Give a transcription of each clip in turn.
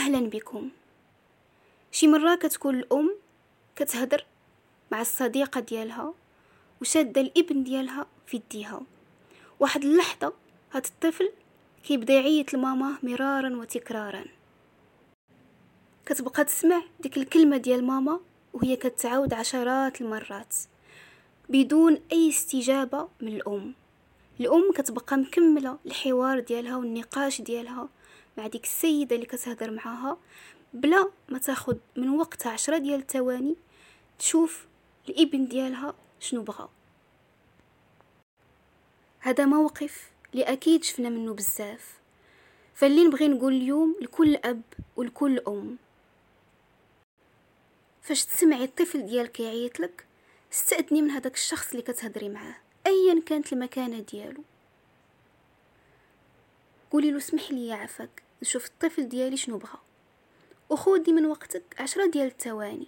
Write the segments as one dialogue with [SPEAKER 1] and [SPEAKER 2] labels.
[SPEAKER 1] أهلا بكم. شي مرة كتكون الأم كتهدر مع الصديقة ديالها وشادة الإبن ديالها في يديها. واحد اللحظة هاد الطفل كيبدا يعيط لماماه مرارا وتكرارا. كتبقى تسمع ديك الكلمة ديال ماما وهي كتعاود عشرات المرات بدون أي استجابة من الأم. الأم كتبقى مكملة الحوار ديالها والنقاش ديالها مع ديك السيدة اللي كتهضر معاها بلا ما تاخد من وقتها عشرة ديال الثواني تشوف الإبن ديالها شنو بغى هذا موقف اللي أكيد شفنا منه بزاف. فاللي نبغي نقول اليوم لكل أب ولكل أم. فاش تسمعي الطفل ديالك يعيط لك استأذني من هذاك الشخص اللي كتهضري معاه ايا كانت المكانة ديالو. قولي له اسمح لي عافاك نشوف الطفل ديالي شنو بغى. وخودي من وقتك عشرة ديال الثواني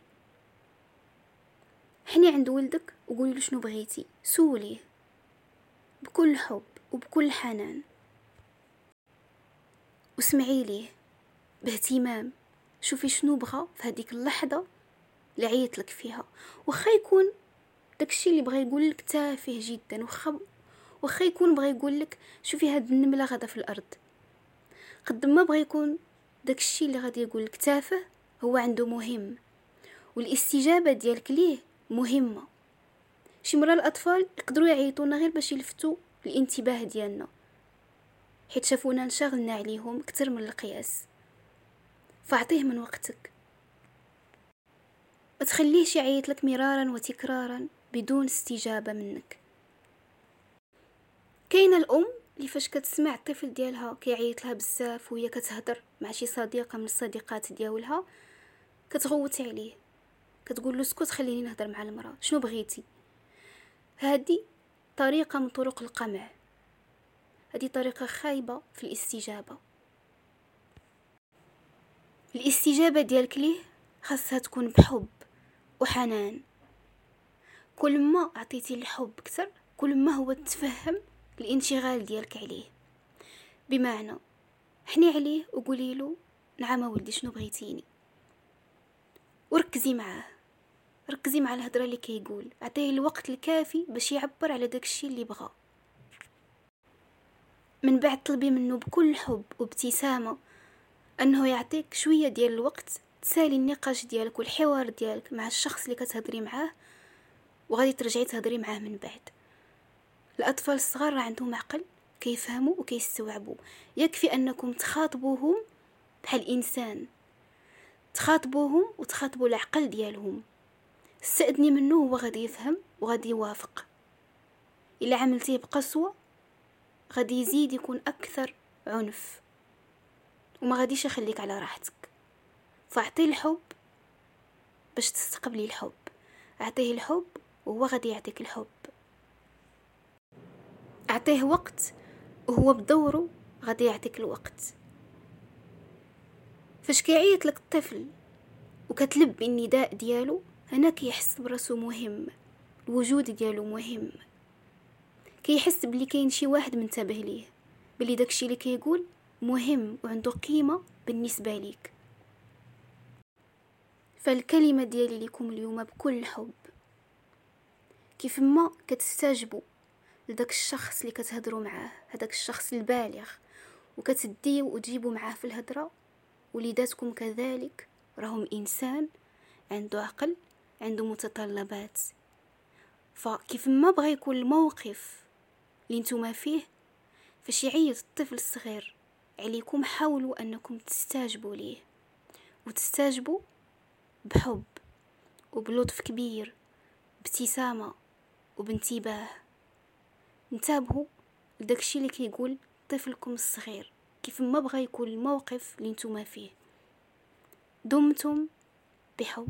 [SPEAKER 1] حني عند ولدك وقولي له شنو بغيتي سوليه. بكل حب وبكل حنان. واسمعي ليه باهتمام. شوفي شنو بغى في هذيك اللحظة اللي عيط لك فيها. وخا يكون داكشي اللي بغى يقول لك تافه جدا وخا وخا يكون بغى يقول لك شوفي هاد النملة غادا في الأرض. قد ما بغى يكون داكشي اللي غادي يقول لك تافه هو عنده مهم. والاستجابة ديالك ليه مهمة. شي مرة الأطفال يقدروا يعيطونا غير باش يلفتوا الانتباه ديالنا. حيت شافونا انشغلنا عليهم أكثر من القياس. فاعطيه من وقتك. ما تخليهش يعيط لك مرارا وتكرارا بدون استجابة منك. كاينة الأم اللي فاش كتسمع الطفل ديالها كيعيط لها بزاف وهي كتهضر مع شي صديقة من الصديقات ديالها كتغوت عليه. كتقول له اسكت خليني نهضر مع المرأة. شنو بغيتي؟ هذه طريقة من طرق القمع. هذه طريقة خايبة في الاستجابة. الاستجابة ديالك ليه خاصها تكون بحب وحنان. كل ما عطيتي الحب أكثر كل ما هو تفهم الانشغال ديالك عليه. بمعنى حني عليه وقولي له نعم ولدي شنو بغيتيني؟ وركزي معاه. ركزي مع الهضرة اللي كيقول. عطيه الوقت الكافي باش يعبر على داكشي اللي بغى من بعد طلبي منه بكل حب وابتسامة أنه يعطيك شوية ديال الوقت تسالي النقاش ديالك والحوار ديالك مع الشخص اللي كتهضري معاه وغادي ترجعي تهضري معاه من بعد. الأطفال الصغار عندهم عقل كيفهموا وكيستوعبوا. يكفي أنكم تخاطبوهم بحال إنسان. تخاطبوهم وتخاطبوا العقل ديالهم. استأذني منه هو غادي يفهم وغادي يوافق. إلا عملتيه بقسوة غادي يزيد يكون أكثر عنف. وما غاديش يخليك على راحتك. فأعطيه الحب باش تستقبلي الحب. أعطيه الحب وهو غادي يعطيك الحب. أعطيه وقت وهو بدوره غادي يعطيك الوقت. فاش كيعيط لك الطفل وكتلبي النداء ديالو هنا كيحس براسو مهم الوجود ديالو مهم. كيحس بلي كاين شي واحد منتبه ليه بلي داكشي اللي كيقول مهم وعنده قيمة بالنسبة ليك. فالكلمة ديالي لكم اليوم بكل حب. كيف ما كتستجبوا لداك الشخص اللي كتهضروا معاه هداك الشخص البالغ. وكتديو وتجيبوا معاه في الهضرة. وليداتكم كذلك راهم إنسان عنده عقل عنده متطلبات. فكيف ما بغى يكون الموقف اللي نتوما فيه فاش يعيط الطفل الصغير عليكم حاولوا أنكم تستاجبوا ليه. وتستاجبوا بحب وبلطف كبير بابتسامة وبانتباه. انتبهوا لداكشي اللي كيقول طفلكم الصغير كيف ما بغى يكون الموقف اللي نتوما فيه. دمتم بحب